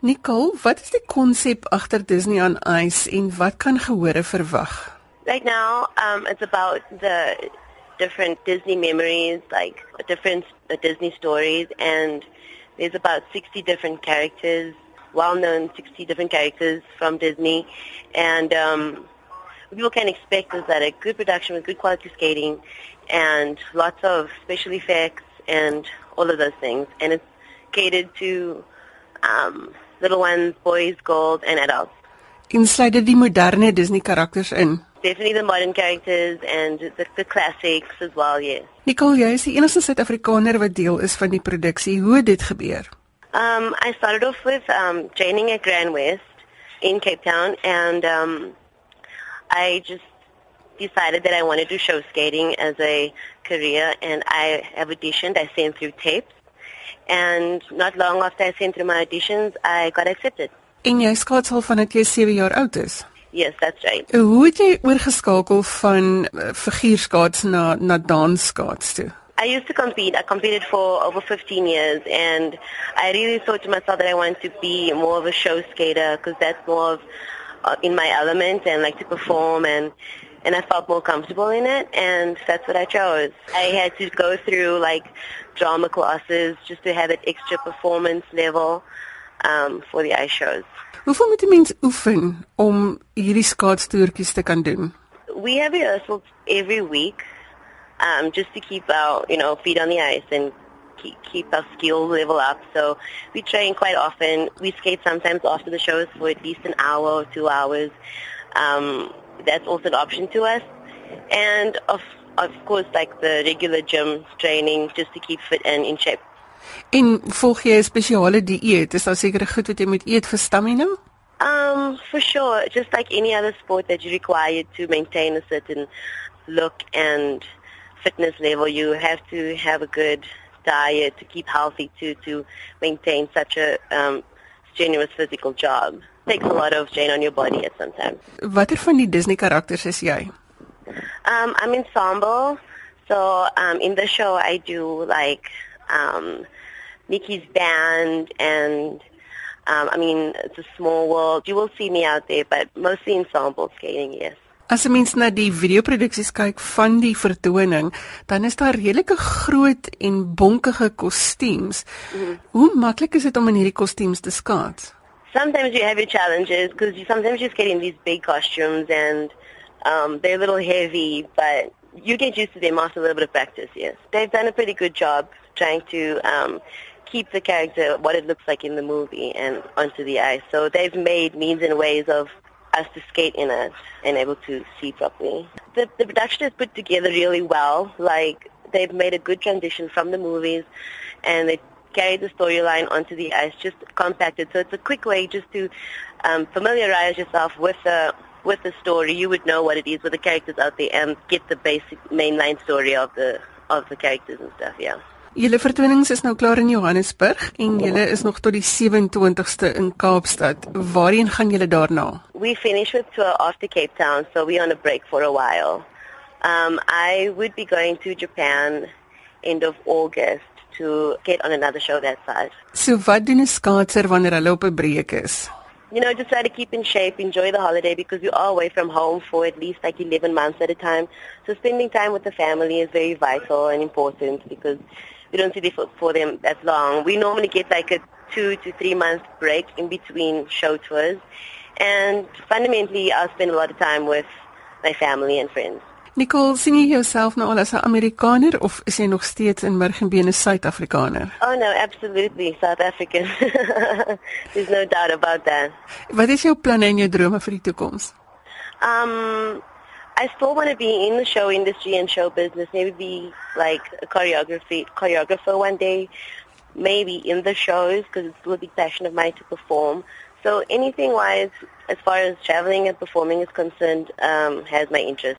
Nicole, wat is die konsep agter Disney on Ice en wat kan gehore verwag? Right now, um, it's about the different Disney memories, like different Disney stories, and there's about 60 different characters, well-known 60 different characters from Disney, and um, people can expect is that a good production with good quality skating and lots of special effects and all of those things, and it's catered to um, little ones, boys, girls, and adults. Insluit dit die moderne Disney karakters in? Definitely the modern characters and the, the classics as well, yes. Nicole, jy is die enigste Suid-Afrikaner wat deel is van die produksie. Hoe het dit gebeur? Um, I started off with um, training at GrandWest in Cape Town, and um, I just decided that I wanted to show skating as a career, and I have auditioned. I sent through tapes, and not long after I sent through my auditions, I got accepted. En jy skaats al vandat jy 7 jaar oud is. Yes, that's right. Hoe het jy oorgeskakel van uh, figuurskaats na na dansskaats toe? I used to compete. I competed for over 15 years, and I really thought to myself that I wanted to be more of a show skater because that's more of uh, in my element and like to perform and and I felt more comfortable in it, and that's what I chose. I had to go through like drama classes just to have that extra performance level um, for the ice shows. Hoeveel moet 'n mens oefen om hierdie skaatstoertjies te kan doen? We have rehearsals every week, um, just to keep our you know feet on the ice and keep, keep our skill level up. So we train quite often. We skate sometimes after the shows for at least an hour or two hours. Um, that's also an option to us, and of of course like the regular gym training just to keep fit and in shape. En volg jy 'n spesiale dieet? Is daar sekere goed wat jy moet eet vir stamina? Um, for sure, just like any other sport that you require to maintain a certain look and fitness level, you have to have a good diet to keep healthy to to maintain such a um, strenuous physical job. Takes a lot of strain on your body at some time. Watter van die Disney karakters is jy? Um, I'm ensemble, so um, in the show I do like um, Mickey's band and um, I mean it's a small world. You will see me out there, but mostly ensemble skating, yes. As 'n mens na die videoproduksies kyk van die vertoning, dan is daar redelike groot en bonkige kostuums. Mm -hmm. Hoe maklik is dit om in hierdie kostuums te skaats? Sometimes you have your challenges because you, sometimes you skate in these big costumes and um, they're a little heavy, but you get used to them after a little bit of practice, yes. They've done a pretty good job trying to um, keep the character what it looks like in the movie and onto the ice. So they've made means and ways of us to skate in it and able to see properly. The, the production is put together really well. Like they've made a good transition from the movies and they carry the storyline onto the ice just compacted. So it's a quick way just to um, familiarize yourself with the with the story. You would know what it is with the characters out there and get the basic mainline story of the of the characters and stuff. Yeah. Julle vertonings is nou klaar in Johannesburg en julle is nog tot die 27ste in Kaapstad. Waarheen gaan julle daarna? We finish with tour after Cape Town, so we're on a break for a while. Um I would be going to Japan end of August to get on another show that side. So wat doen 'n skaatser wanneer hulle op 'n breek is? You know, just try to keep in shape, enjoy the holiday because you are away from home for at least like 11 months at a time. So spending time with the family is very vital and important because we don't see them for, for them that long. We normally get like a two to three month break in between show tours. And fundamentally, I'll spend a lot of time with my family and friends. Nicole, sien jy jouself nou al as 'n Amerikaner of is jy nog steeds in Murgenbene Suid-Afrikaner? Oh no, absolutely South African. There's no doubt about that. Wat is jou planne en jou drome vir die toekoms? Um I still want to be in the show industry and show business. Maybe be like a choreography choreographer one day. Maybe in the shows because it's still a big passion of mine to perform. So anything wise, as far as traveling and performing is concerned, um, has my interest.